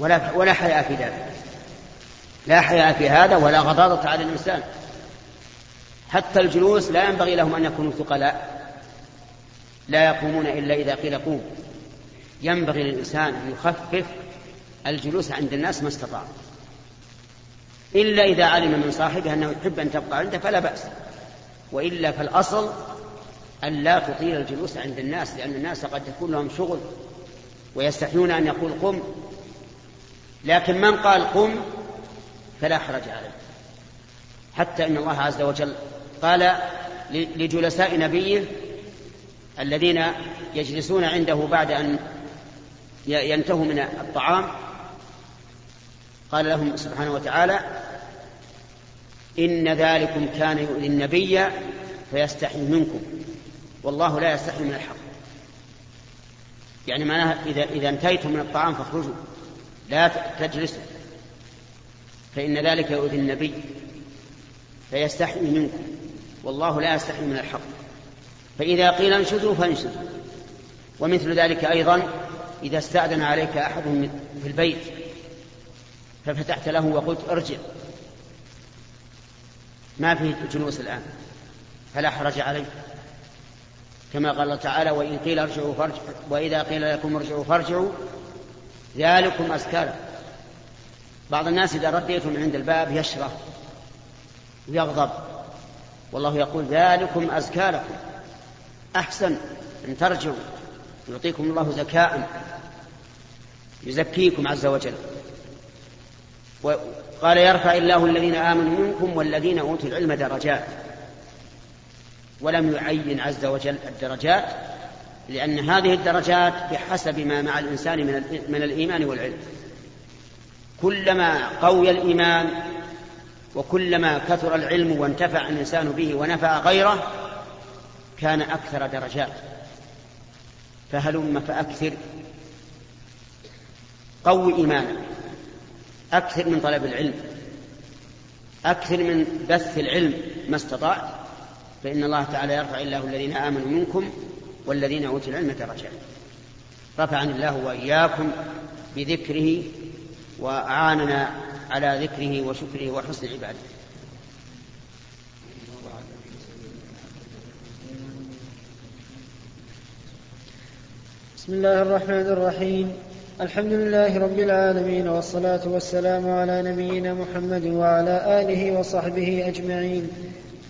ولا ولا حياء في ذلك. لا حياء في هذا ولا غضاضة على الإنسان. حتى الجلوس لا ينبغي لهم أن يكونوا ثقلاء. لا يقومون إلا إذا قيل قوم. ينبغي للإنسان أن يخفف الجلوس عند الناس ما استطاع. إلا إذا علم من صاحبه أنه يحب أن تبقى عنده فلا بأس. وإلا فالأصل أن لا تطيل الجلوس عند الناس لأن الناس قد يكون لهم شغل ويستحيون أن يقول قم. لكن من قال قم فلا حرج عليه. حتى إن الله عز وجل قال لجلساء نبيه الذين يجلسون عنده بعد أن ينتهوا من الطعام قال لهم سبحانه وتعالى إن ذلكم كان يؤذي النبي فيستحي منكم والله لا يستحي من الحق. يعني معناها إذا, إذا انتهيتم من الطعام فاخرجوا. لا تجلسوا فإن ذلك يؤذي النبي فيستحي منكم والله لا يستحي من الحق. فإذا قيل انشزوا فانشزوا ومثل ذلك أيضا إذا استأذن عليك أحد في البيت ففتحت له وقلت ارجع. ما فيه جلوس الآن فلا حرج عليك. كما قال الله تعالى وإن قيل ارجعوا فارجعوا. وإذا قيل لكم ارجعوا فارجعوا ذلكم أزكى. بعض الناس إذا رديتم من عند الباب يشرف ويغضب. والله يقول ذلكم أزكى لكم. أحسن أن ترجعوا. يعطيكم الله زكاء. يزكيكم عز وجل. وقال يرفع الله الذين آمنوا منكم والذين أوتوا العلم درجات. ولم يعين عز وجل الدرجات. لأن هذه الدرجات بحسب ما مع الإنسان من, من الإيمان والعلم. كلما قوي الإيمان وكلما كثر العلم وانتفع الإنسان به ونفع غيره كان أكثر درجات. فهلم فأكثر. قوي إيمانك أكثر من طلب العلم. أكثر من بث العلم ما استطعت. فإن الله تعالى يرفع الله الذين آمنوا منكم والذين أوتوا العلم درجات. رفعني الله وإياكم بذكره وأعاننا على ذكره وشكره وحسن عبادته. بسم الله الرحمن الرحيم. الحمد لله رب العالمين والصلاة والسلام على نبينا محمد وعلى آله وصحبه أجمعين.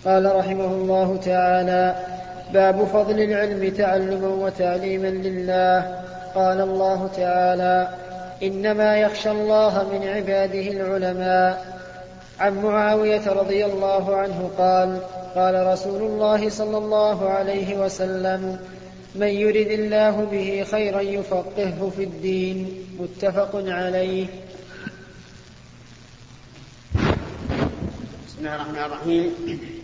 قال رحمه الله تعالى باب فضل العلم تعلما وتعليما لله. قال الله تعالى إنما يخشى الله من عباده العلماء. عن معاوية رضي الله عنه قال قال رسول الله صلى الله عليه وسلم من يرد الله به خيرا يفقهه في الدين. متفق عليه. بسم الله الرحمن الرحيم.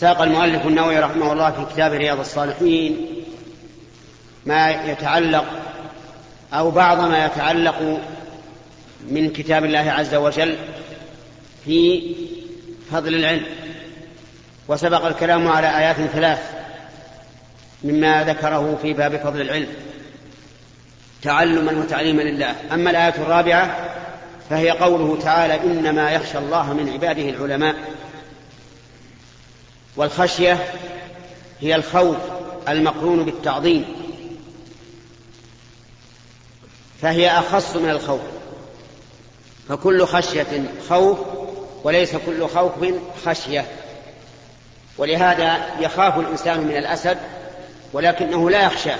ساق المؤلف النووي رحمه الله في كتاب رياض الصالحين ما يتعلق أو بعض ما يتعلق من كتاب الله عز وجل في فضل العلم وسبق الكلام على آيات ثلاث مما ذكره في باب فضل العلم تعلما وتعليما لله. أما الآية الرابعة فهي قوله تعالى إنما يخشى الله من عباده العلماء. والخشية هي الخوف المقرون بالتعظيم فهي أخص من الخوف فكل خشية خوف وليس كل خوف خشية ولهذا يخاف الإنسان من الأسد ولكنه لا يخشاه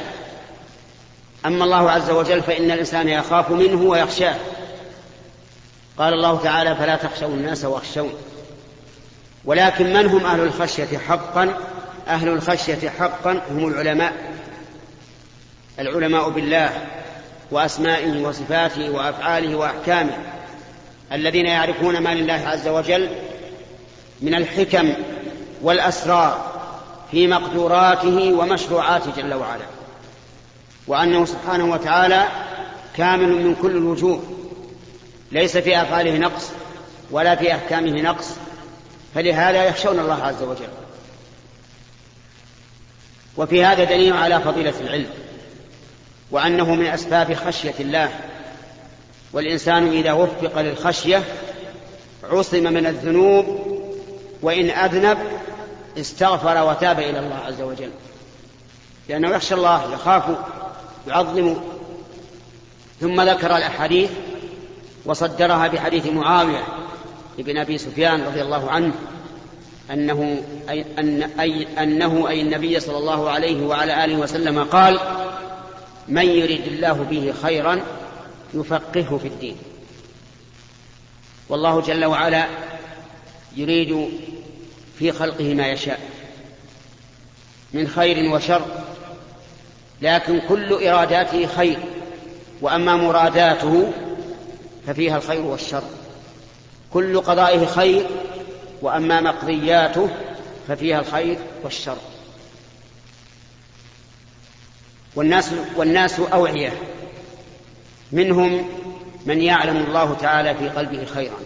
أما الله عز وجل فإن الإنسان يخاف منه ويخشاه قال الله تعالى فلا تخشوا الناس واخشون ولكن من هم أهل الخشية حقا؟ أهل الخشية حقا هم العلماء. العلماء بالله وأسمائه وصفاته وأفعاله وأحكامه الذين يعرفون ما لله عز وجل من الحكم والأسرار في مقدوراته ومشروعاته جل وعلا. وأنه سبحانه وتعالى كامل من كل الوجوه. ليس في أفعاله نقص ولا في أحكامه نقص. فلهذا يخشون الله عز وجل. وفي هذا دليل على فضيلة العلم وأنه من أسباب خشية الله. والإنسان إذا وفق للخشية عصم من الذنوب وإن أذنب استغفر وتاب إلى الله عز وجل. لأنه يخشى الله يخاف يعظم. ثم ذكر الأحاديث وصدرها بحديث معاوية ابن أبي سفيان رضي الله عنه أنه أي, أن أي أنه أي النبي صلى الله عليه وعلى آله وسلم قال من يريد الله به خيرا يفقهه في الدين. والله جل وعلا يريد في خلقه ما يشاء من خير وشر لكن كل إراداته خير وأما مراداته ففيها الخير والشر. كل قضائه خير وأما مقضياته ففيها الخير والشر. والناس والناس أوعية. منهم من يعلم الله تعالى في قلبه خيرا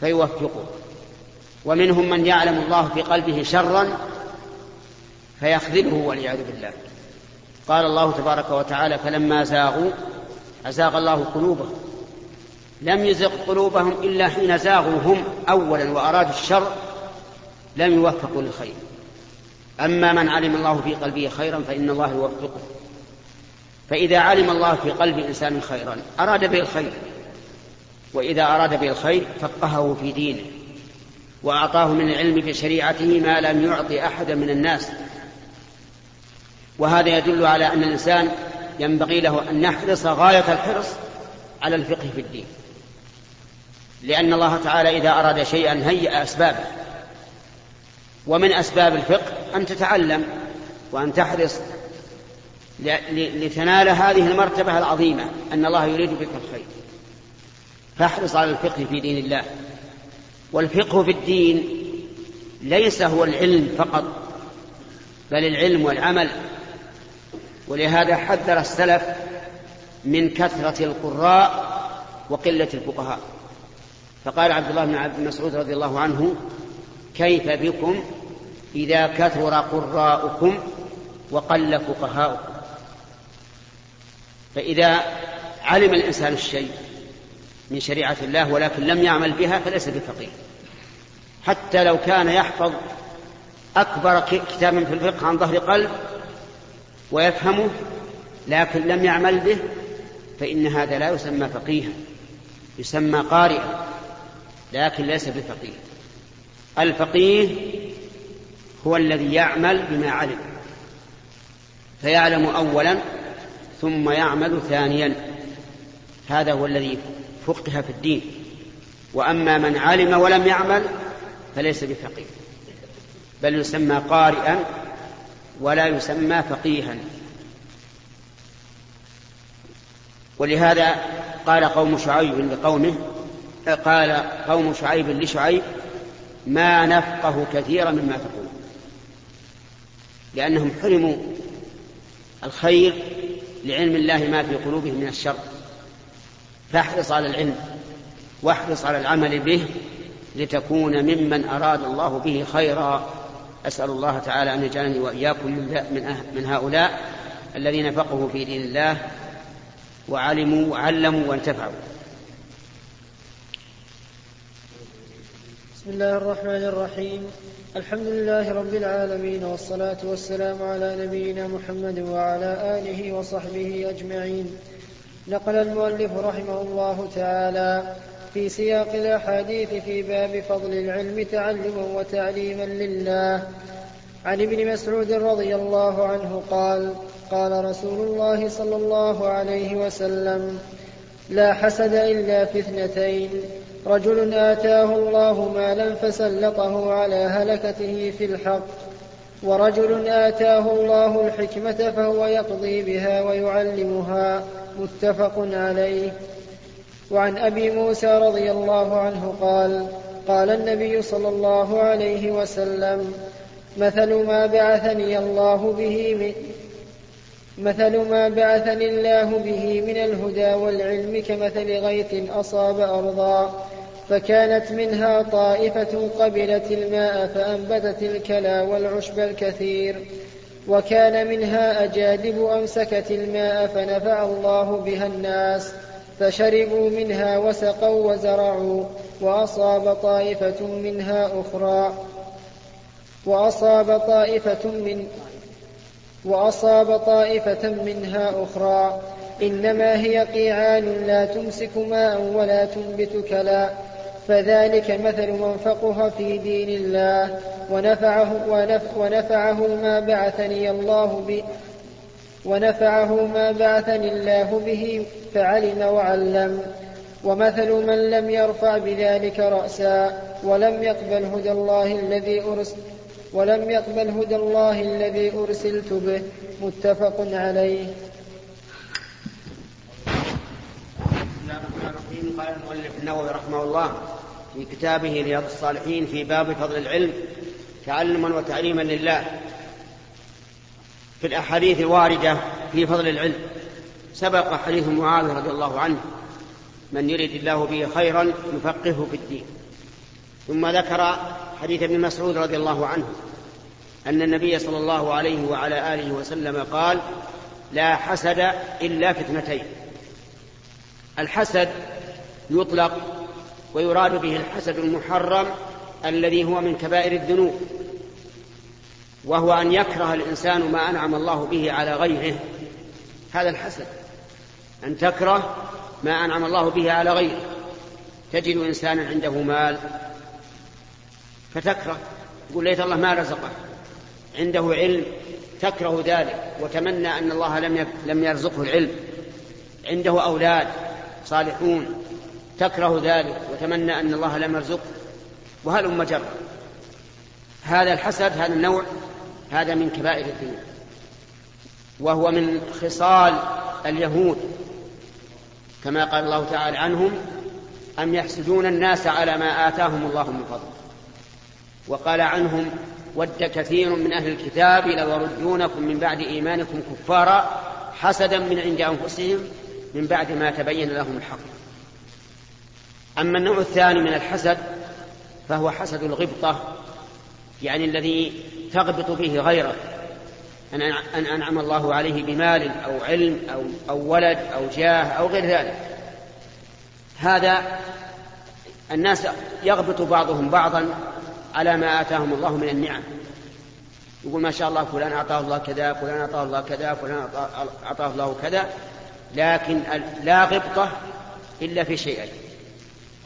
فيوفقه. ومنهم من يعلم الله في قلبه شرا فيخذله والعياذ بالله. قال الله تبارك وتعالى فلما زاغوا أزاغ الله قلوبهم. لم يزغ قلوبهم إلا حين زاغوا هم أولا وأرادوا الشر لم يوفقوا للخير. أما من علم الله في قلبه خيرا فإن الله يوفقه. فإذا علم الله في قلب إنسان خيرا أراد به الخير. وإذا أراد به الخير فقهه في دينه. وأعطاه من العلم في شريعته ما لم يعطي أحدا من الناس. وهذا يدل على أن الإنسان ينبغي له أن يحرص غاية الحرص على الفقه في الدين. لأن الله تعالى إذا أراد شيئا هيأ أسبابه. ومن أسباب الفقه أن تتعلم وأن تحرص لتنال هذه المرتبة العظيمة أن الله يريد بك الخير. فاحرص على الفقه في دين الله. والفقه في الدين ليس هو العلم فقط بل العلم والعمل. ولهذا حذر السلف من كثرة القراء وقلة الفقهاء. فقال عبد الله بن عبد مسعود رضي الله عنه كيف بكم إذا كثر قراؤكم وقل فقهاؤكم؟ فإذا علم الإنسان الشيء من شريعة الله ولكن لم يعمل بها فليس بفقيه. حتى لو كان يحفظ أكبر كتاب في الفقه عن ظهر قلب ويفهمه لكن لم يعمل به فإن هذا لا يسمى فقيها يسمى قارئا. لكن ليس بفقيه الفقيه هو الذي يعمل بما علم. فيعلم أولا ثم يعمل ثانيا. هذا هو الذي فقه في الدين. وأما من علم ولم يعمل فليس بفقيه. بل يسمى قارئا ولا يسمى فقيها. ولهذا قال قوم شعيب لقومه قال قوم شعيب لشعيب ما نفقه كثيرا مما تقول. لأنهم حرموا الخير لعلم الله ما في قلوبهم من الشر. فاحرص على العلم واحرص على العمل به لتكون ممن أراد الله به خيرا. أسأل الله تعالى أن يجعلني وإياكم من, أه-، من هؤلاء الذين فقهوا في دين الله وعلموا وعلموا وانتفعوا. بسم الله الرحمن الرحيم. الحمد لله رب العالمين والصلاة والسلام على نبينا محمد وعلى آله وصحبه أجمعين. نقل المؤلف رحمه الله تعالى في سياق الأحاديث في باب فضل العلم تعلما وتعليما لله. عن ابن مسعود رضي الله عنه قال قال رسول الله صلى الله عليه وسلم لا حسد إلا في اثنتين رجل آتاه الله مالا فسلطه على هلكته في الحق. ورجل آتاه الله الحكمة فهو يقضي بها ويعلمها متفق عليه. وعن أبي موسى رضي الله عنه قال قال النبي صلى الله عليه وسلم مثل ما بعثني الله به من مثل ما بعثني الله به من الهدى والعلم كمثل غيث أصاب أرضا. فكانت منها طائفة قبلت الماء فأنبتت الكلى والعشب الكثير وكان منها أجادب أمسكت الماء فنفع الله بها الناس فشربوا منها وسقوا وزرعوا وأصاب طائفة منها أخرى وأصاب طائفة من وأصاب طائفة منها أخرى. إنما هي قيعان لا تمسك ماء ولا تنبت كلا فذلك مثل من فقه في دين الله ونفعه, ونف ونفعه ما بعثني الله به ونفعه ما بعثني الله به فعلم وعلم. ومثل من لم يرفع بذلك رأسا ولم يقبل هدى الله الذي أرسل ولم يقبل هدى الله الذي أرسلت به متفق عليه. قال المؤلف النووي رحمه الله. في كتابه رياض الصالحين في باب فضل العلم تعلما وتعليما لله. في الأحاديث الواردة في فضل العلم. سبق حديث معاذ رضي الله عنه من يريد الله به خيرا يفقهه في الدين. ثم ذكر حديث ابن مسعود رضي الله عنه أن النبي صلى الله عليه وعلى آله وسلم قال لا حسد إلا في اثنتين. الحسد يطلق ويراد به الحسد المحرم الذي هو من كبائر الذنوب وهو أن يكره الإنسان ما أنعم الله به على غيره. هذا الحسد. أن تكره ما أنعم الله به على غيره. تجد إنسانا عنده مال فتكره. يقول ليت الله ما رزقه. عنده علم تكره ذلك وتمنى أن الله لم لم يرزقه العلم. عنده أولاد صالحون. تكره ذلك وتمنى أن الله لم يرزقه وهل مجرة هذا الحسد هذا النوع هذا من كبائر الذنوب. وهو من خصال اليهود كما قال الله تعالى عنهم أم يحسدون الناس على ما آتاهم الله من فضله وقال عنهم ود كثير من أهل الكتاب لو يردونكم من بعد إيمانكم كفارا حسدا من عند أنفسهم من بعد ما تبين لهم الحق. أما النوع الثاني من الحسد فهو حسد الغبطة يعني الذي تغبط به غيره أن أنعم الله عليه بمال أو علم أو, أو ولد أو جاه أو غير ذلك. هذا الناس يغبط بعضهم بعضا على ما آتاهم الله من النعم. يقول ما شاء الله فلان أعطاه الله كذا فلان أعطاه الله كذا فلان أعطاه الله كذا لكن لا غبطة إلا في شيئين.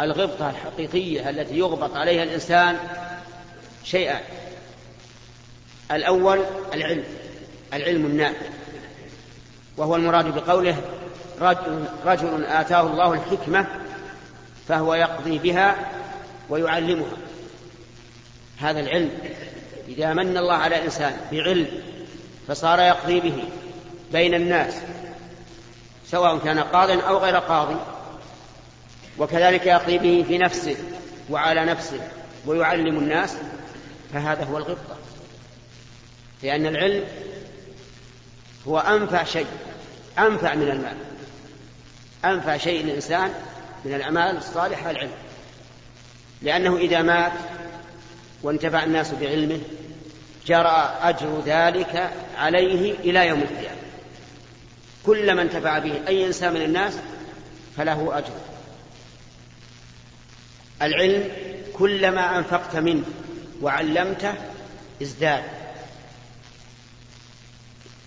الغبطة الحقيقية التي يغبط عليها الإنسان شيئان الأول العلم العلم النافع. وهو المراد بقوله رجل, رجل آتاه الله الحكمة فهو يقضي بها ويعلمها. هذا العلم إذا من الله على إنسان بعلم فصار يقضي به بين الناس سواء كان قاض أو غير قاضي وكذلك يقضي به في نفسه وعلى نفسه ويعلم الناس فهذا هو الغبطة. لأن العلم هو أنفع شيء أنفع من المال أنفع شيء للإنسان من الأعمال الصالحة العلم لأنه إذا مات وانتفع الناس بعلمه جرى أجر ذلك عليه إلى يوم القيامة. كلما انتفع به أي إنسان من الناس فله أجر. العلم كلما أنفقت منه وعلمته ازداد.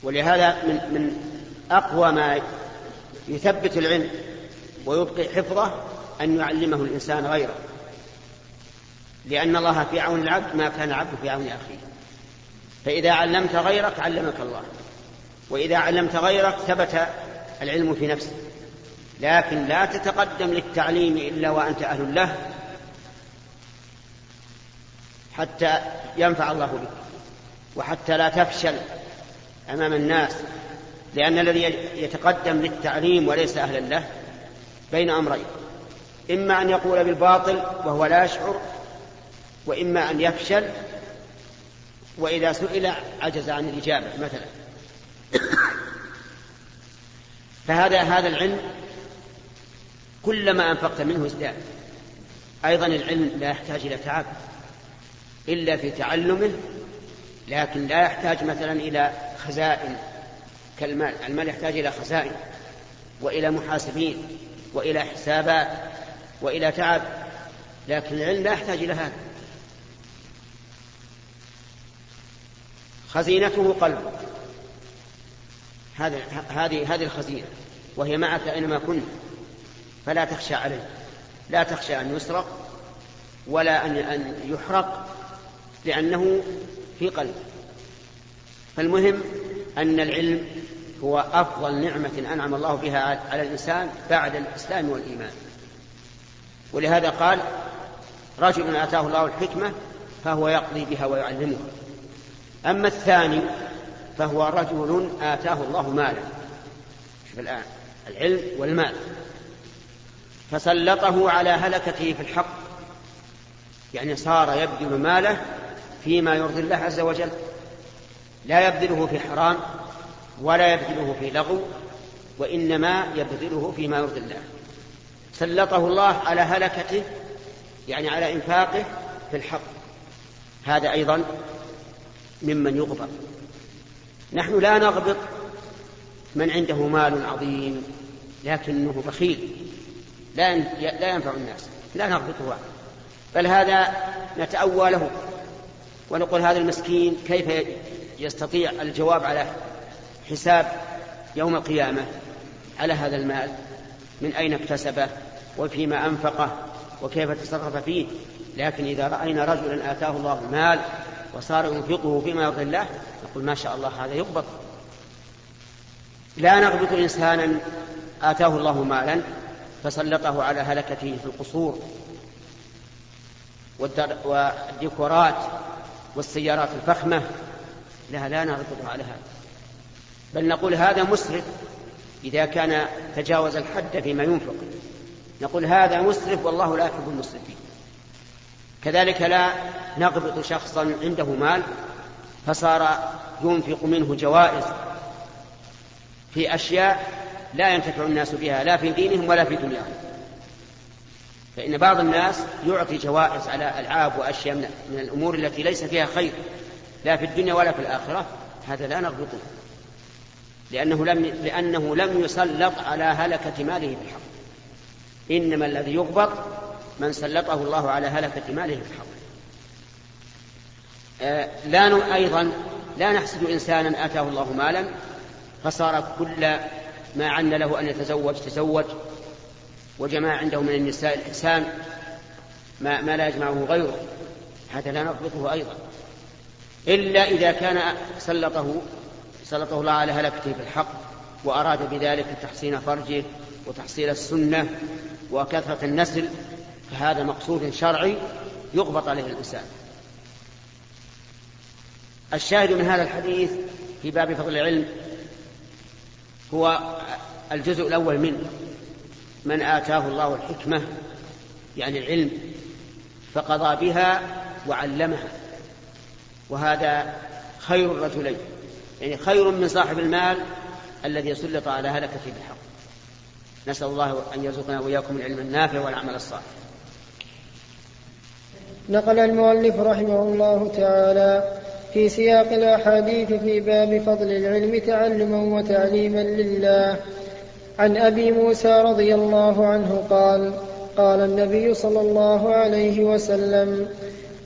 ولهذا من من أقوى ما يثبت العلم ويبقي حفظه أن يعلمه الإنسان غيره. لأن الله في عون العبد ما كان العبد في عون أخيه. فإذا علمت غيرك علمك الله. وإذا علمت غيرك ثبت العلم في نفسك. لكن لا تتقدم للتعليم إلا وأنت أهل له حتى ينفع الله بك. وحتى لا تفشل أمام الناس. لأن الذي يتقدم للتعليم وليس أهلا له بين أمرين. إما أن يقول بالباطل وهو لا يشعر وإما أن يفشل وإذا سئل عجز عن الإجابة مثلا. فهذا هذا العلم كلما أنفقت منه ازداد. أيضا العلم لا يحتاج إلى تعب. إلا في تعلمه لكن لا يحتاج مثلا إلى خزائن كالمال المال يحتاج إلى خزائن وإلى محاسبين وإلى حسابات وإلى تعب لكن العلم لا يحتاج إلى هذا. خزينته قلبك هذا هذه هذه الخزينة وهي معك أينما كنت فلا تخشى عليه. لا تخشى أن يسرق ولا أن أن يحرق لأنه في قلب. فالمهم أن العلم هو أفضل نعمة أنعم الله بها على الإنسان بعد الإسلام والإيمان. ولهذا قال رجل آتاه الله الحكمة فهو يقضي بها ويعلمها. أما الثاني فهو رجل آتاه الله مالا. شوف الآن العلم والمال. فسلطه على هلكته في الحق. يعني صار يبذل ماله فيما يرضي الله عز وجل لا يبذله في حرام ولا يبذله في لغو وإنما يبذله فيما يرضي الله. سلطه الله على هلكته يعني على إنفاقه في الحق. هذا أيضا ممن يغبط نحن لا نغبط من عنده مال عظيم لكنه بخيل. لا لا ينفع الناس. لا نغبطه. بل هذا نتأوى له. ونقول هذا المسكين كيف يستطيع الجواب على حساب يوم القيامة؟ على هذا المال؟ من أين اكتسبه؟ وفيما أنفقه؟ وكيف تصرف فيه؟ لكن إذا رأينا رجلا آتاه الله المال وصار ينفقه فيما يرضي الله نقول ما شاء الله هذا يقبض. لا نغبط إنسانا آتاه الله مالا فسلطه على هلكته في القصور والديكورات والسيارات الفخمة لا لا نغبطه على هذا بل نقول هذا مسرف إذا كان تجاوز الحد فيما ينفق. نقول هذا مسرف والله لا يحب المسرفين. كذلك لا نغبط شخصا عنده مال فصار ينفق منه جوائز في أشياء لا ينتفع الناس بها لا في دينهم ولا في دنياهم. فإن بعض الناس يعطي جوائز على ألعاب وأشياء من الأمور التي ليس فيها خير لا في الدنيا ولا في الآخرة هذا لا نغبطه لأنه لم لأنه لم يسلط على هلكة ماله بالحق. إنما الذي يغبط من سلطه الله على هلكة ماله بالحق. آه لا أيضا لا نحسد إنسانا آتاه الله مالا فصار كل ما عن له أن يتزوج تزوج وجمع عنده من النساء الإحسان ما, ما لا يجمعه غيره هذا لا نضبطه أيضا. إلا إذا كان سلطه سلطه الله على هلكته في الحق وأراد بذلك تحسين فرجه وتحصيل السنة وكثرة النسل فهذا مقصود شرعي يغبط عليه الإنسان. الشاهد من هذا الحديث في باب فضل العلم هو الجزء الأول منه. من آتاه الله الحكمة يعني العلم فقضى بها وعلمها. وهذا خير الرجلين يعني خير من صاحب المال الذي سلط على هلكة بالحق نسأل الله أن يرزقنا وإياكم العلم النافع والعمل الصالح. نقل المؤلف رحمه الله تعالى في سياق الأحاديث في باب فضل العلم تعلما وتعليما لله. عن أبي موسى رضي الله عنه قال قال النبي صلى الله عليه وسلم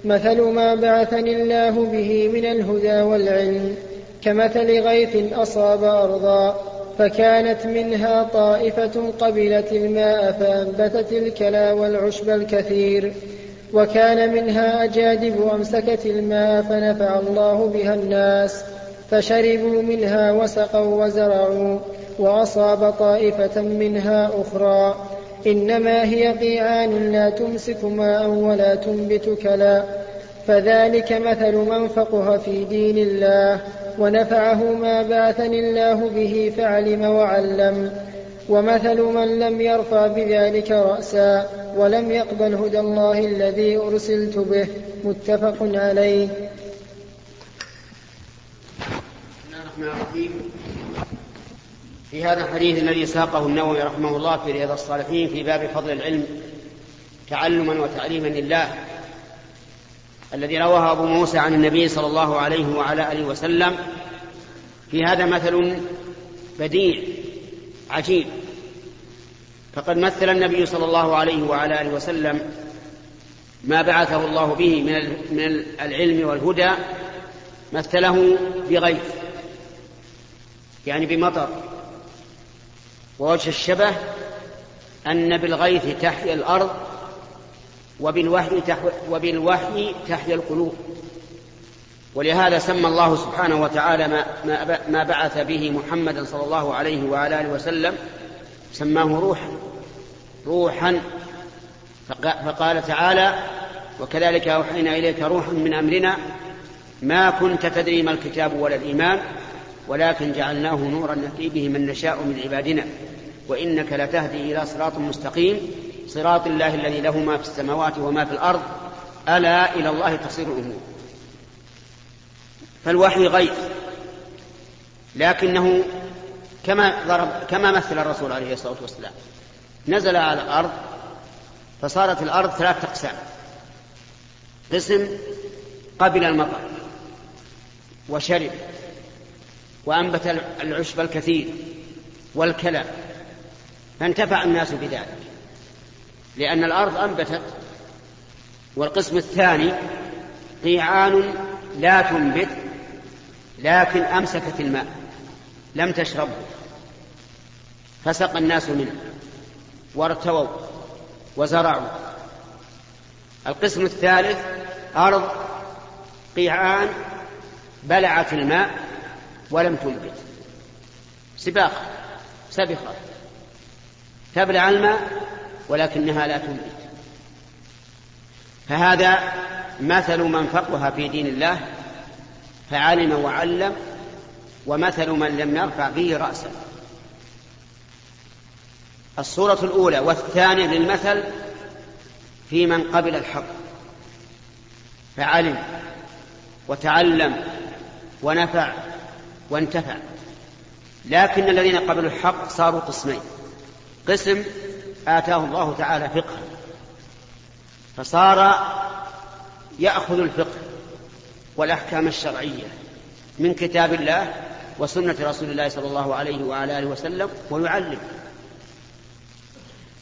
مثل ما بعثني الله به من الهدى والعلم كمثل غيث أصاب أرضا فكانت منها طائفة قبلت الماء فأنبتت الكلا والعشب الكثير وكان منها أجادب أمسكت الماء فنفع الله بها الناس فشربوا منها وسقوا وزرعوا وأصاب طائفة منها أخرى. إنما هي قيعان لا تمسك ماء ولا تنبت كلا. فذلك مثل من فقه في دين الله ونفعه ما بعثني الله به فعلم وعلم. ومثل من لم يرفع بذلك رأسا ولم يقبل هدى الله الذي أرسلت به متفق عليه. في هذا الحديث الذي ساقه النووي رحمه الله في رياض الصالحين في باب فضل العلم تعلما وتعليما لله الذي رواه أبو موسى عن النبي صلى الله عليه وعلى آله وسلم. في هذا مثل بديع عجيب. فقد مثل النبي صلى الله عليه وعلى آله وسلم ما بعثه الله به من العلم والهدى مثله بغيث يعني بمطر. ووجه الشبه أن بالغيث تحيا الأرض وبالوحي تحيا, وبالوحي تحيا القلوب. ولهذا سمى الله سبحانه وتعالى ما, ما بعث به محمدا صلى الله عليه وعلى آله وسلم سماه روحا. روحا فقال تعالى وكذلك أوحينا إليك روحا من أمرنا ما كنت تدري ما الكتاب ولا الإيمان ولكن جعلناه نورا نهدي به من نشاء من عبادنا. وإنك لتهدي إلى صراط مستقيم صراط الله الذي له ما في السماوات وما في الأرض. ألا إلى الله تصير الأمور. فالوحي غيث لكنه كما ضرب كما مثل الرسول عليه الصلاة والسلام نزل على الأرض فصارت الأرض ثلاثة أقسام. قسم قبل المطر وشرب وأنبت العشب الكثير والكلى. فانتفع الناس بذلك. لأن الأرض أنبتت والقسم الثاني قيعان لا تنبت لكن أمسكت الماء لم تشربه. فسق الناس منه وارتووا وزرعوا. القسم الثالث أرض قيعان بلعت الماء ولم تنبت سباق سبخة تبلع الماء ولكنها لا تنبت فهذا مثل من فقه في دين الله فعلم وعلم ومثل من لم يرفع به رأسا الصورة الأولى والثانية للمثل في من قبل الحق. فعلم وتعلم ونفع وانتفع لكن الذين قبلوا الحق صاروا قسمين. قسم آتاه الله تعالى فقها فصار يأخذ الفقه والأحكام الشرعية من كتاب الله وسنة رسول الله صلى الله عليه وعلى آله وسلم ويعلم.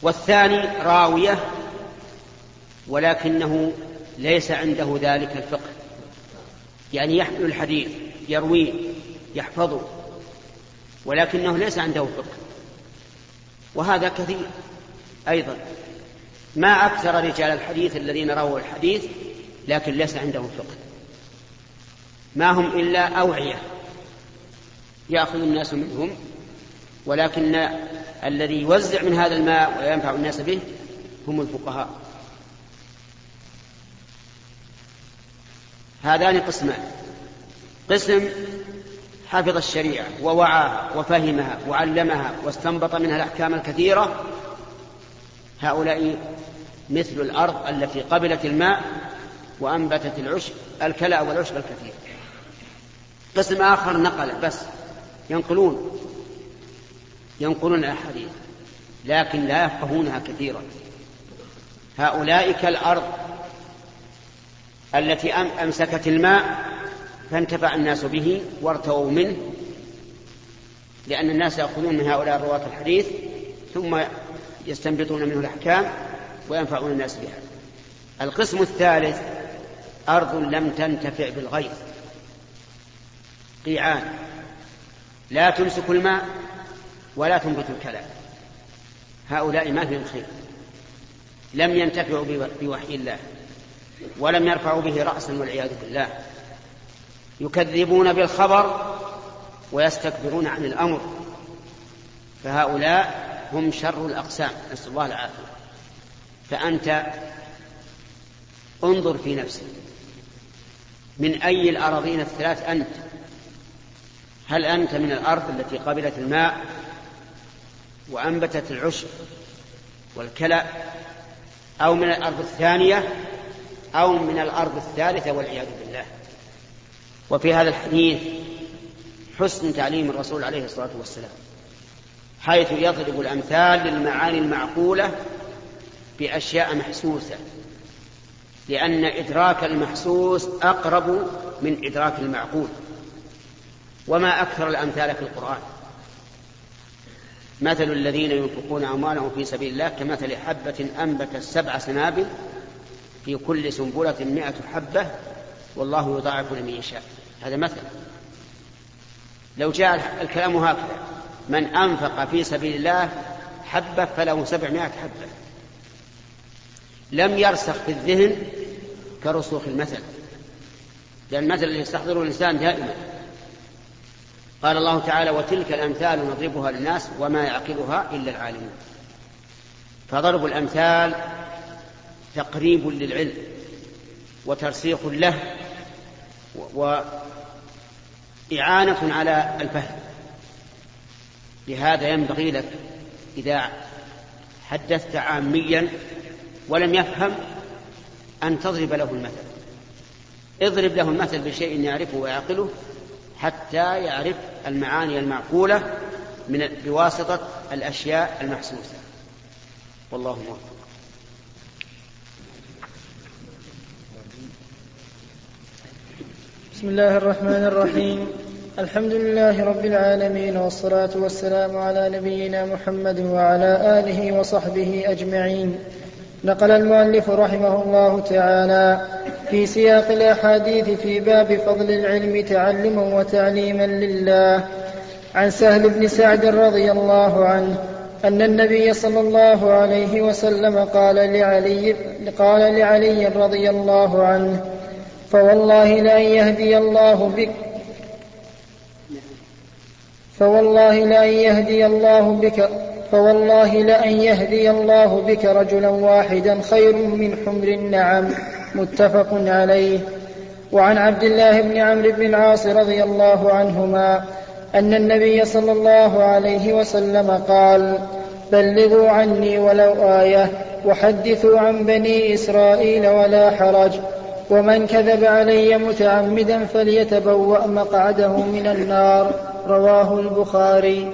والثاني راوية ولكنه ليس عنده ذلك الفقه. يعني يحمل الحديث يرويه يحفظه ولكنه ليس عنده فقه وهذا كثير أيضا. ما أكثر رجال الحديث الذين رووا الحديث لكن ليس عندهم فقه ما هم إلا أوعية يأخذ الناس منهم ولكن الذي يوزع من هذا الماء وينفع الناس به هم الفقهاء. هذان قسمان. قسم حفظ الشريعة ووعاها وفهمها وعلمها واستنبط منها الأحكام الكثيرة هؤلاء مثل الأرض التي قبلت الماء وأنبتت العشب الكلى والعشب الكثير. قسم آخر نقل بس ينقلون ينقلون الأحاديث لكن لا يفقهونها كثيرا. هؤلاء كالأرض التي أمسكت الماء فانتفع الناس به وارتووا منه لأن الناس يأخذون من هؤلاء رواة الحديث ثم يستنبطون منه الأحكام وينفعون الناس بها. القسم الثالث أرض لم تنتفع بالغيث قيعان. لا تمسك الماء ولا تنبت الكلام. هؤلاء ما فيهم خير. لم ينتفعوا بوحي الله ولم يرفعوا به رأسا والعياذ بالله. يكذبون بالخبر ويستكبرون عن الأمر. فهؤلاء هم شر الأقسام. نسأل الله العافية. فأنت انظر في نفسك. من أي الأراضين الثلاث أنت؟ هل أنت من الأرض التي قبلت الماء وأنبتت العشب والكلأ أو من الأرض الثانية أو من الأرض الثالثة والعياذ بالله؟ وفي هذا الحديث حسن تعليم الرسول عليه الصلاة والسلام حيث يضرب الأمثال للمعاني المعقولة بأشياء محسوسة لأن إدراك المحسوس أقرب من إدراك المعقول. وما أكثر الأمثال في القرآن. مثل الذين ينفقون أموالهم في سبيل الله كمثل حبة أنبتت سبع سنابل في كل سنبلة مئة حبة والله يضاعف لمن يشاء. هذا مثل. لو جاء الكلام هكذا من أنفق في سبيل الله حبة فله سبعمائة حبة. لم يرسخ في الذهن كرسوخ المثل. لأن المثل اللي يستحضره الإنسان دائما. قال الله تعالى وتلك الأمثال نضربها للناس وما يعقلها إلا العالمون. فضرب الأمثال تقريب للعلم وترسيخ له وإعانة على الفهم. لهذا ينبغي لك إذا حدثت عاميا ولم يفهم أن تضرب له المثل. اضرب له المثل بشيء يعرفه ويعقله حتى يعرف المعاني المعقولة من بواسطة الأشياء المحسوسة. والله موفق. بسم الله الرحمن الرحيم. الحمد لله رب العالمين والصلاة والسلام على نبينا محمد وعلى آله وصحبه أجمعين. نقل المؤلف رحمه الله تعالى في سياق الأحاديث في باب فضل العلم تعلما وتعليما لله عن سهل بن سعد رضي الله عنه أن النبي صلى الله عليه وسلم قال لعلي قال لعلي رضي الله عنه فوالله لأن يهدي الله بك فوالله لأن يهدي الله بك فوالله لأن يهدي الله بك رجلا واحدا خير من حمر النعم متفق عليه. وعن عبد الله بن عمرو بن العاص رضي الله عنهما أن النبي صلى الله عليه وسلم قال بلغوا عني ولو آية وحدثوا عن بني إسرائيل ولا حرج ومن كذب علي متعمدا فليتبوأ مقعده من النار. رواه البخاري.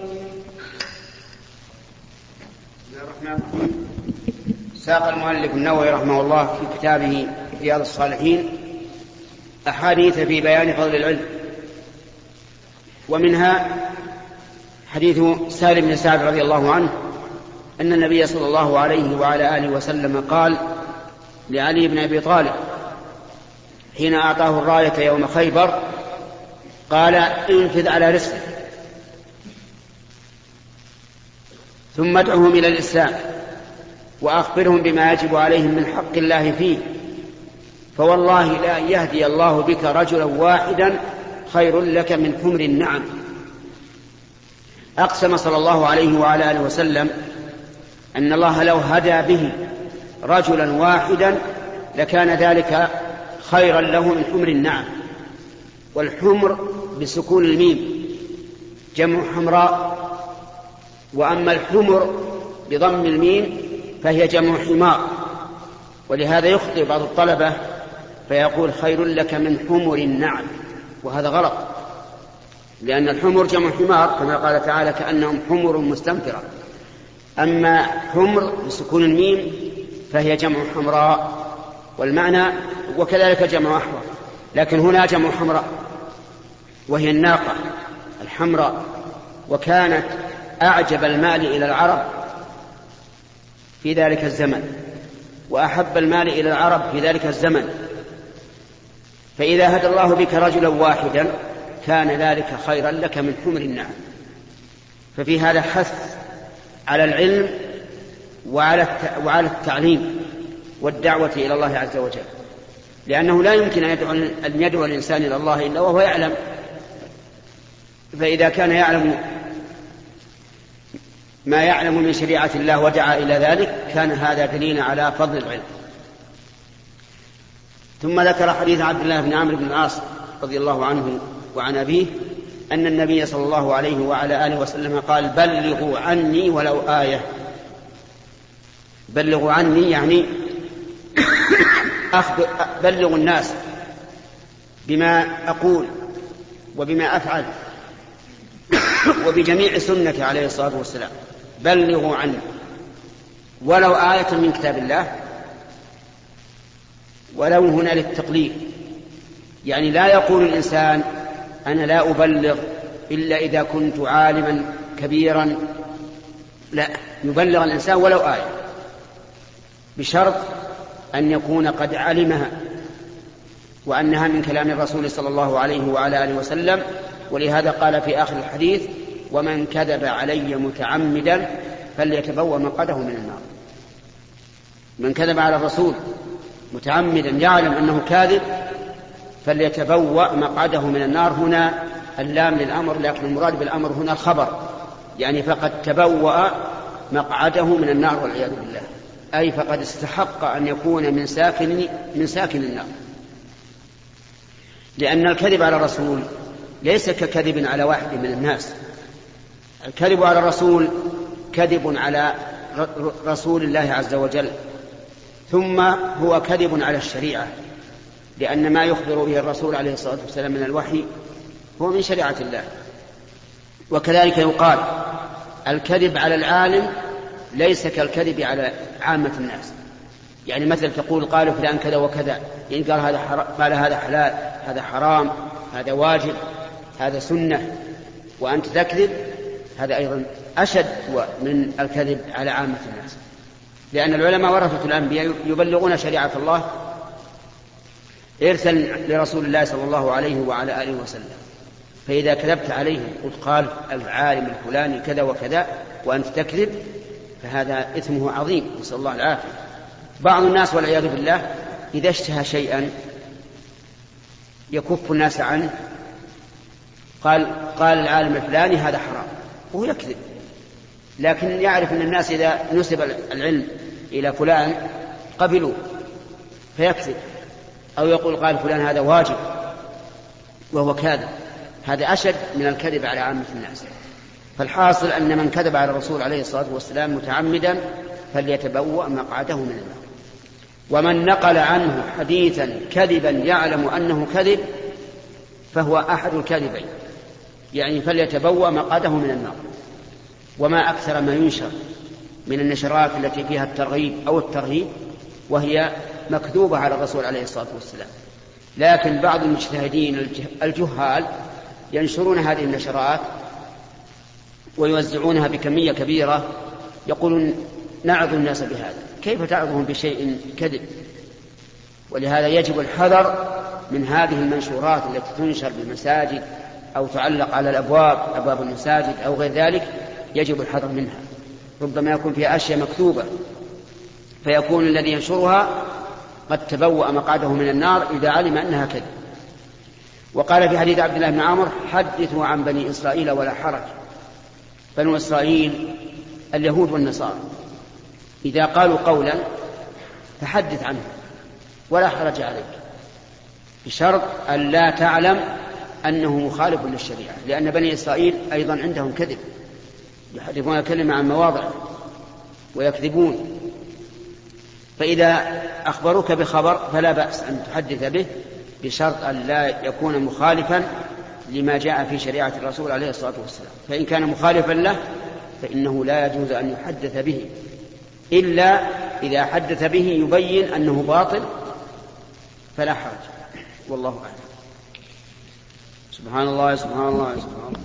ساق المؤلف النووي رحمه الله في كتابه رياض الصالحين أحاديث في بيان فضل العلم ومنها حديث سالم بن سعد رضي الله عنه أن النبي صلى الله عليه وعلى آله وسلم قال لعلي بن أبي طالب حين أعطاه الراية يوم خيبر قال انفذ على رسلك ثم ادعهم إلى الإسلام وأخبرهم بما يجب عليهم من حق الله فيه. فوالله لا يهدي الله بك رجلا واحدا خير لك من حمر النعم. أقسم صلى الله عليه وعلى آله وسلم أن الله لو هدى به رجلا واحدا لكان ذلك خيرا له من حمر النعم والحمر بسكون الميم جمع حمراء وأما الحمر بضم الميم فهي جمع حمار. ولهذا يخطئ بعض الطلبة فيقول خير لك من حمر النعم وهذا غلط لأن الحمر جمع حمار كما قال تعالى كأنهم حمر مستنفرة. أما حمر بسكون الميم فهي جمع حمراء. والمعنى وكذلك جمع أحمر. لكن هنا جمع حمراء وهي الناقة الحمراء وكانت أعجب المال إلى العرب في ذلك الزمن وأحب المال إلى العرب في ذلك الزمن. فإذا هدى الله بك رجلا واحدا كان ذلك خيرا لك من حمر النعم. ففي هذا حث على العلم وعلى وعلى التعليم. والدعوة إلى الله عز وجل. لأنه لا يمكن أن يدعو, أن يدعو الإنسان إلى الله إلا وهو يعلم. فإذا كان يعلم ما يعلم من شريعة الله ودعا إلى ذلك كان هذا دليلا على فضل العلم. ثم ذكر حديث عبد الله بن عمرو بن العاص رضي الله عنه وعن أبيه أن النبي صلى الله عليه وعلى آله وسلم قال بلغوا عني ولو آية. بلغوا عني يعني أخبر بلغوا الناس بما أقول وبما أفعل وبجميع سنة عليه الصلاة والسلام. بلغوا عني ولو آية من كتاب الله ولو هنا للتقليد يعني لا يقول الإنسان أنا لا أبلغ إلا إذا كنت عالما كبيرا. لا يبلغ الإنسان ولو آية. بشرط أن يكون قد علمها وأنها من كلام الرسول صلى الله عليه وعلى آله وسلم ولهذا قال في آخر الحديث ومن كذب علي متعمدا فليتبوأ مقعده من النار. من كذب على الرسول متعمدا يعلم أنه كاذب فليتبوأ مقعده من النار. هنا اللام للأمر لكن المراد بالأمر هنا الخبر يعني فقد تبوأ مقعده من النار والعياذ بالله. أي فقد استحق أن يكون من ساكن من ساكن النار. لأن الكذب على الرسول ليس ككذب على واحد من الناس. الكذب على الرسول كذب على رسول الله عز وجل. ثم هو كذب على الشريعة لأن ما يخبر به الرسول عليه الصلاة والسلام من الوحي هو من شريعة الله. وكذلك يقال الكذب على العالم ليس كالكذب على عامة الناس. يعني مثل تقول قال فلان كذا وكذا إن قال هذا قال هذا حلال هذا حرام هذا واجب هذا سنة وأنت تكذب هذا أيضا أشد من الكذب على عامة الناس. لأن العلماء ورثة الأنبياء يبلغون شريعة الله إرثا لرسول الله صلى الله عليه وعلى آله وسلم. فإذا كذبت عليه قلت قال العالم الفلاني كذا وكذا وأنت تكذب فهذا إثمه عظيم نسأل الله العافية. بعض الناس والعياذ بالله إذا اشتهى شيئا يكف الناس عنه قال قال العالم الفلاني هذا حرام وهو يكذب لكن يعرف أن الناس إذا نسب العلم إلى فلان قبلوه فيكذب. أو يقول قال فلان هذا واجب وهو كاذب. هذا أشد من الكذب على عامة الناس. فالحاصل أن من كذب على الرسول عليه الصلاة والسلام متعمدا فليتبوأ مقعده من النار. ومن نقل عنه حديثا كذبا يعلم أنه كذب فهو أحد الكاذبين. يعني فليتبوأ مقعده من النار. وما أكثر ما ينشر من النشرات التي فيها الترغيب أو الترهيب وهي مكذوبة على الرسول عليه الصلاة والسلام. لكن بعض المجتهدين الجهال ينشرون هذه النشرات ويوزعونها بكمية كبيرة يقولون نعظ الناس بهذا. كيف تعظهم بشيء كذب؟ ولهذا يجب الحذر من هذه المنشورات التي تنشر بالمساجد أو تعلق على الأبواب أبواب المساجد أو غير ذلك يجب الحذر منها. ربما يكون فيها أشياء مكتوبة فيكون الذي ينشرها قد تبوأ مقعده من النار إذا علم أنها كذب. وقال في حديث عبد الله بن عمر حدثوا عن بني إسرائيل ولا حرج. بنو إسرائيل اليهود والنصارى. إذا قالوا قولا فحدث عنه ولا حرج عليك بشرط أن لا تعلم أنه مخالف للشريعة لأن بني إسرائيل أيضا عندهم كذب يحرفون الكلمة عن مواضع ويكذبون. فإذا أخبروك بخبر فلا بأس أن تحدث به بشرط أن لا يكون مخالفا لما جاء في شريعة الرسول عليه الصلاة والسلام. فإن كان مخالفا له فإنه لا يجوز أن يحدث به. إلا إذا حدث به يبين أنه باطل فلا حرج. والله أعلم. سبحان الله سبحان الله سبحان الله.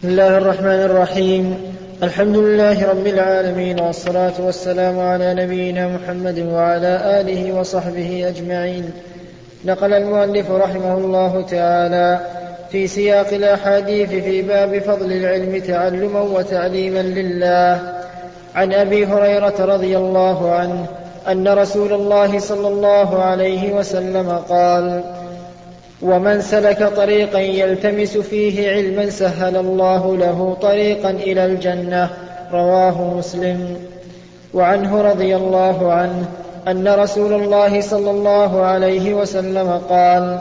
بسم الله الرحمن الرحيم. الحمد لله رب العالمين والصلاة والسلام على نبينا محمد وعلى آله وصحبه أجمعين. نقل المؤلف رحمه الله تعالى في سياق الأحاديث في باب فضل العلم تعلما وتعليما لله. عن أبي هريرة رضي الله عنه أن رسول الله صلى الله عليه وسلم قال ومن سلك طريقا يلتمس فيه علما سهل الله له طريقا إلى الجنة. رواه مسلم. وعنه رضي الله عنه أن رسول الله صلى الله عليه وسلم قال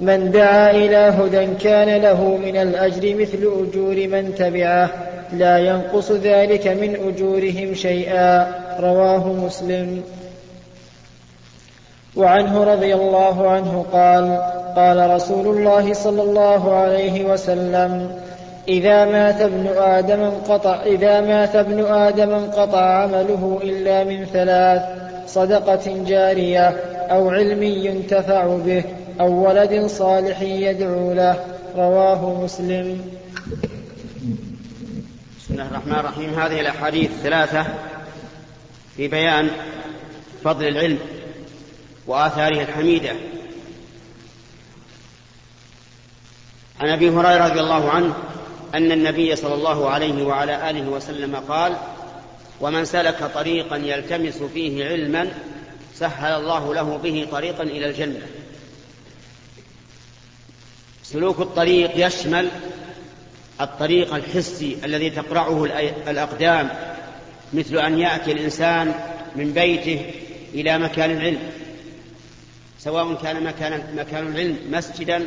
من دعا إلى هدى كان له من الأجر مثل أجور من تبعه. لا ينقص ذلك من أجورهم شيئا. رواه مسلم. وعنه رضي الله عنه قال قال رسول الله صلى الله عليه وسلم إذا مات ابن آدم انقطع إذا مات ابن آدم انقطع عمله إلا من ثلاث صدقة جارية أو علم ينتفع به. أو ولد صالح يدعو له رواه مسلم. بسم الله الرحمن الرحيم. هذه الأحاديث الثلاثة في بيان فضل العلم وآثاره الحميدة. عن أبي هريرة رضي الله عنه أن النبي صلى الله عليه وعلى آله وسلم قال ومن سلك طريقا يلتمس فيه علما سهل الله له به طريقا إلى الجنة. سلوك الطريق يشمل الطريق الحسي الذي تقرعه الأقدام مثل أن يأتي الإنسان من بيته إلى مكان العلم سواء كان مكان مكان العلم مسجدا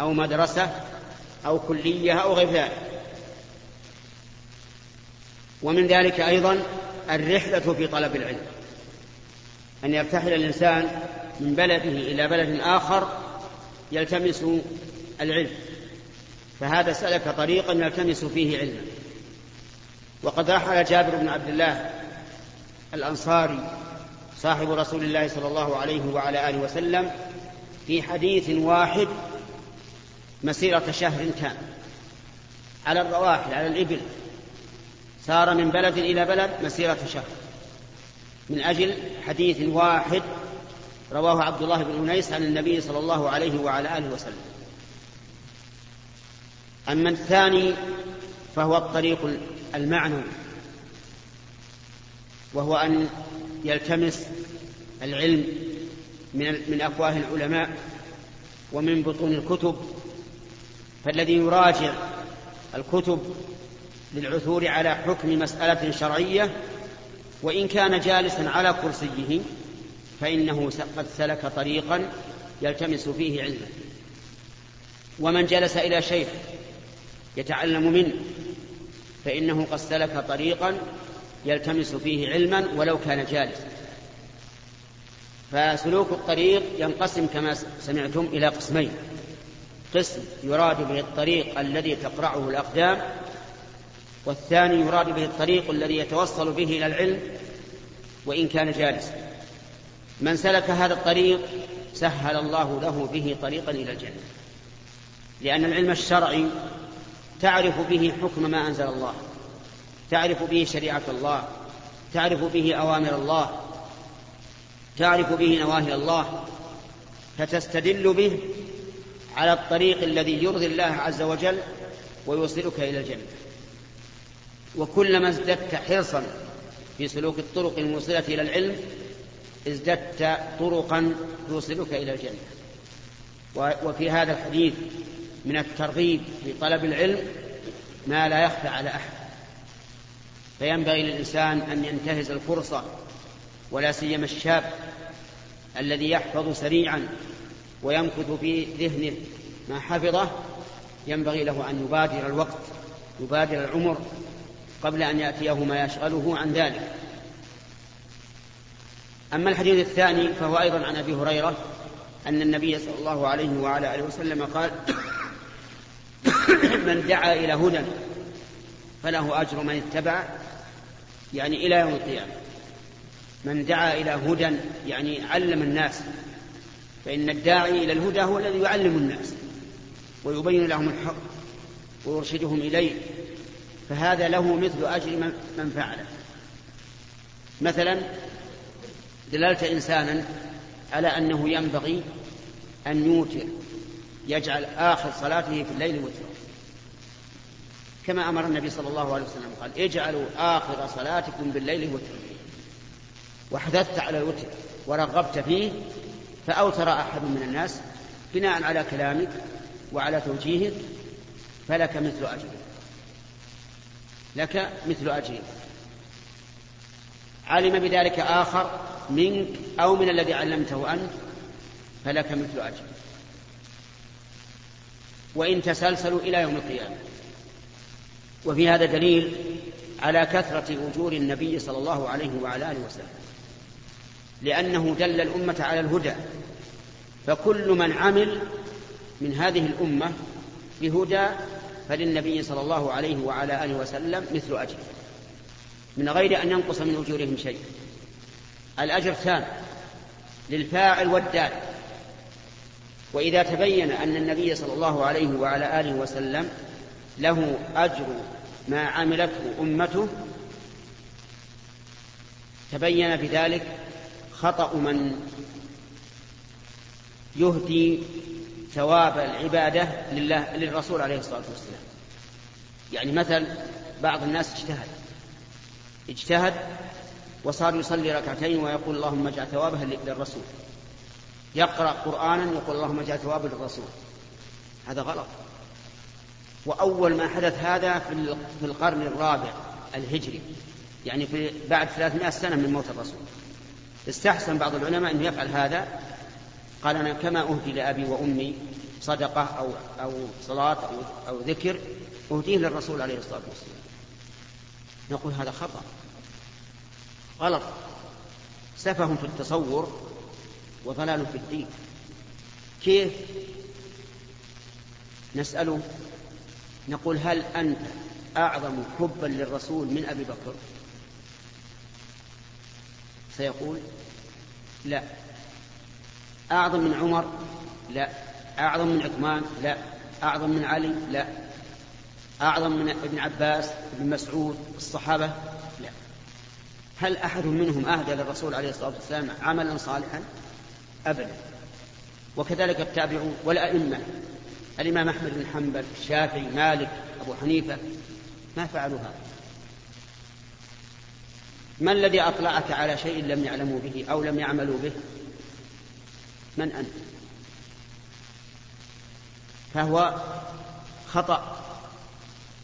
أو مدرسة أو كلية أو غير ذلك. ومن ذلك أيضا الرحلة في طلب العلم أن يرتحل الإنسان من بلده إلى بلد آخر يلتمس العلم. فهذا سلك طريقا يلتمس فيه علما. وقد رحل جابر بن عبد الله الأنصاري صاحب رسول الله صلى الله عليه وعلى آله وسلم في حديث واحد مسيرة شهر كان. على الرواحل على الإبل. سار من بلد إلى بلد مسيرة شهر. من أجل حديث واحد رواه عبد الله بن أنيس عن النبي صلى الله عليه وعلى آله وسلم. أما الثاني فهو الطريق المعنوي وهو أن يلتمس العلم من من أفواه العلماء ومن بطون الكتب فالذي يراجع الكتب للعثور على حكم مسألة شرعية وإن كان جالسا على كرسيه فإنه قد سلك طريقا يلتمس فيه علما. ومن جلس إلى شيخ يتعلم منه فإنه قد سلك طريقا يلتمس فيه علما ولو كان جالسا. فسلوك الطريق ينقسم كما سمعتم إلى قسمين. قسم يراد به الطريق الذي تقرعه الأقدام والثاني يراد به الطريق الذي يتوصل به إلى العلم وإن كان جالسا. من سلك هذا الطريق سهل الله له به طريقا إلى الجنة لأن العلم الشرعي تعرف به حكم ما أنزل الله تعرف به شريعة الله تعرف به أوامر الله تعرف به نواهي الله فتستدل به على الطريق الذي يرضي الله عز وجل ويوصلك إلى الجنة. وكلما ازددت حرصا في سلوك الطرق الموصلة إلى العلم ازددت طرقا توصلك إلى الجنة. وفي هذا الحديث من الترغيب في طلب العلم ما لا يخفى على أحد. فينبغي للإنسان أن ينتهز الفرصة ولا سيما الشاب الذي يحفظ سريعا ويمكث في ذهنه ما حفظه. ينبغي له أن يبادر الوقت يبادر العمر قبل أن يأتيه ما يشغله عن ذلك. أما الحديث الثاني فهو أيضا عن أبي هريرة أن النبي صلى الله عليه وعلى آله وسلم قال من دعا إلى هدى فله أجر من اتبع يعني إلى يوم القيامة. من دعا إلى هدى يعني علم الناس فإن الداعي إلى الهدى هو الذي يعلم الناس ويبين لهم الحق ويرشدهم إليه فهذا له مثل أجر من فعله. مثلا دللت إنسانا على أنه ينبغي أن يوتر يجعل آخر صلاته في الليل وترا كما أمر النبي صلى الله عليه وسلم قال اجعلوا آخر صلاتكم بالليل وترا وحثثت على الوتر ورغبت فيه فأوتر أحد من الناس بناء على كلامك وعلى توجيهك فلك مثل أجره لك مثل أجره علم بذلك آخر منك أو من الذي علمته أنت فلك مثل أجره وإن تسلسلوا إلى يوم القيامة. وفي هذا دليل على كثرة أجور النبي صلى الله عليه وعلى آله وسلم. لأنه دل الأمة على الهدى. فكل من عمل من هذه الأمة بهدى فللنبي صلى الله عليه وعلى آله وسلم مثل أجر. من غير أن ينقص من أجورهم شيء. الأجر ثان للفاعل والدال. وإذا تبين أن النبي صلى الله عليه وعلى آله وسلم له أجر ما عملته أمته تبين بذلك خطأ من يهدي ثواب العبادة لله للرسول عليه الصلاة والسلام. يعني مثل بعض الناس اجتهد. اجتهد وصار يصلي ركعتين ويقول اللهم اجعل ثوابها للرسول. يقرأ قرآنا يقول اللهم اجعل ثوابه للرسول. هذا غلط. وأول ما حدث هذا في القرن الرابع الهجري يعني في بعد 300 سنة من موت الرسول. استحسن بعض العلماء أنه يفعل هذا. قال أنا كما أهدي لأبي وأمي صدقة أو أو صلاة أو, أو ذكر أهديه للرسول عليه الصلاة والسلام. نقول هذا خطأ. غلط. سفه في التصور وضلال في الدين. كيف نسأله؟ نقول هل أنت أعظم حبا للرسول من أبي بكر؟ سيقول لا. أعظم من عمر؟ لا. أعظم من عثمان؟ لا. أعظم من علي؟ لا. أعظم من ابن عباس ابن مسعود الصحابة؟ لا. هل أحد منهم أهدى للرسول عليه الصلاة والسلام عملا صالحا؟ أبدا. وكذلك التابعون والأئمة الإمام أحمد بن حنبل الشافعي مالك أبو حنيفة ما فعلوا هذا. ما الذي أطلعك على شيء لم يعلموا به أو لم يعملوا به؟ من أنت؟ فهو خطأ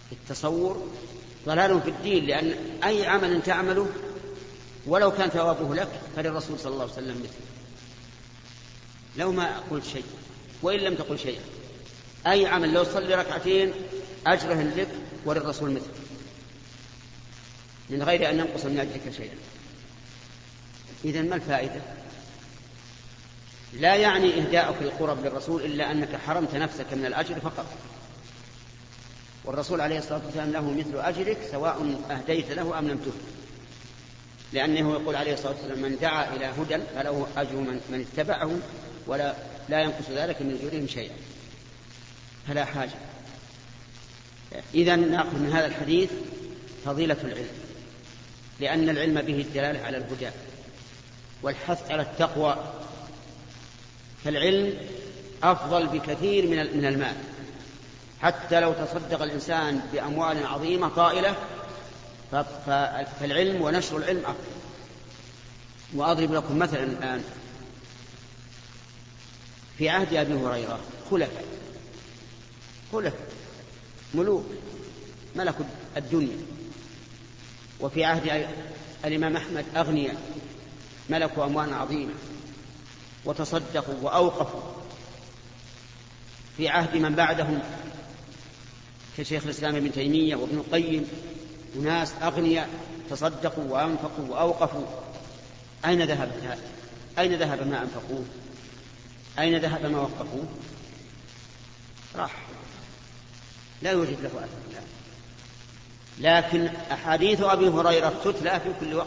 في التصور ضلال في الدين لأن أي عمل تعمله ولو كان ثوابه لك فللرسول صلى الله عليه وسلم مثله. لو ما قلت شيء وإن لم تقل شيئا. أي عمل لو صلي ركعتين أجره لك وللرسول مثله من غير أن ينقص من أجرك شيئا. إذا ما الفائدة؟ لا يعني إهداءك القرب للرسول إلا أنك حرمت نفسك من الأجر فقط. والرسول عليه الصلاة والسلام له مثل أجرك سواء أهديت له أم لم تهد. لأنه يقول عليه الصلاة والسلام من دعا إلى هدى فله أجر من, من اتبعه ولا لا ينقص ذلك من أجورهم شيئا. فلا حاجة. إذا نأخذ من هذا الحديث فضيلة العلم لأن العلم به الدلالة على الهدى والحث على التقوى. فالعلم أفضل بكثير من من المال. حتى لو تصدق الإنسان بأموال عظيمة طائلة فالعلم ونشر العلم أفضل. وأضرب لكم مثلا الآن. في عهد أبي هريرة خلفاء خلفاء ملوك ملكوا الدنيا. وفي عهد الإمام أحمد أغنياء ملكوا أموالا عظيمة وتصدقوا وأوقفوا. في عهد من بعدهم كشيخ الإسلام ابن تيمية وابن القيم أناس أغنياء تصدقوا وأنفقوا وأوقفوا. أين ذهب أين ذهب ما أنفقوه؟ أين ذهب ما وقفوه راح. لا يوجد له أثر. لكن أحاديث أبي هريرة تتلى في كل وقت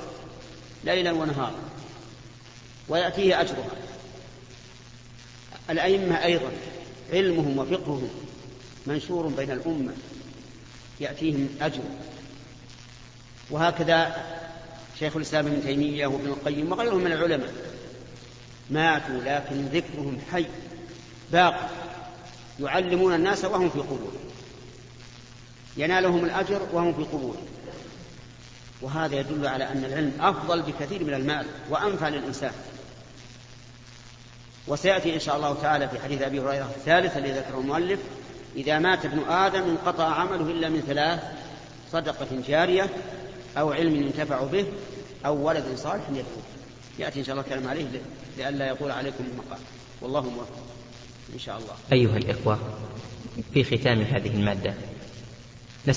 ليلا ونهارا ويأتيه أجرها. الأئمة أيضا علمهم وفقههم منشور بين الأمة يأتيهم أجر. وهكذا شيخ الإسلام ابن تيمية وابن القيم وغيرهم من العلماء. ماتوا لكن ذكرهم حي باق. يعلمون الناس وهم في قبور. ينالهم الأجر وهم في قبور. وهذا يدل على أن العلم أفضل بكثير من المال وأنفع للإنسان. وسيأتي إن شاء الله تعالى في حديث أبي هريرة الثالث الذي ذكره المؤلف إذا مات ابن آدم انقطع عمله إلا من ثلاث صدقة جارية أو علم ينتفع به أو ولد صالح يدعو يأتي إن شاء الله كلام عليه لئلا يقول عليكم المقام والله موفق. إن شاء الله. أيها الإخوة في ختام هذه المادة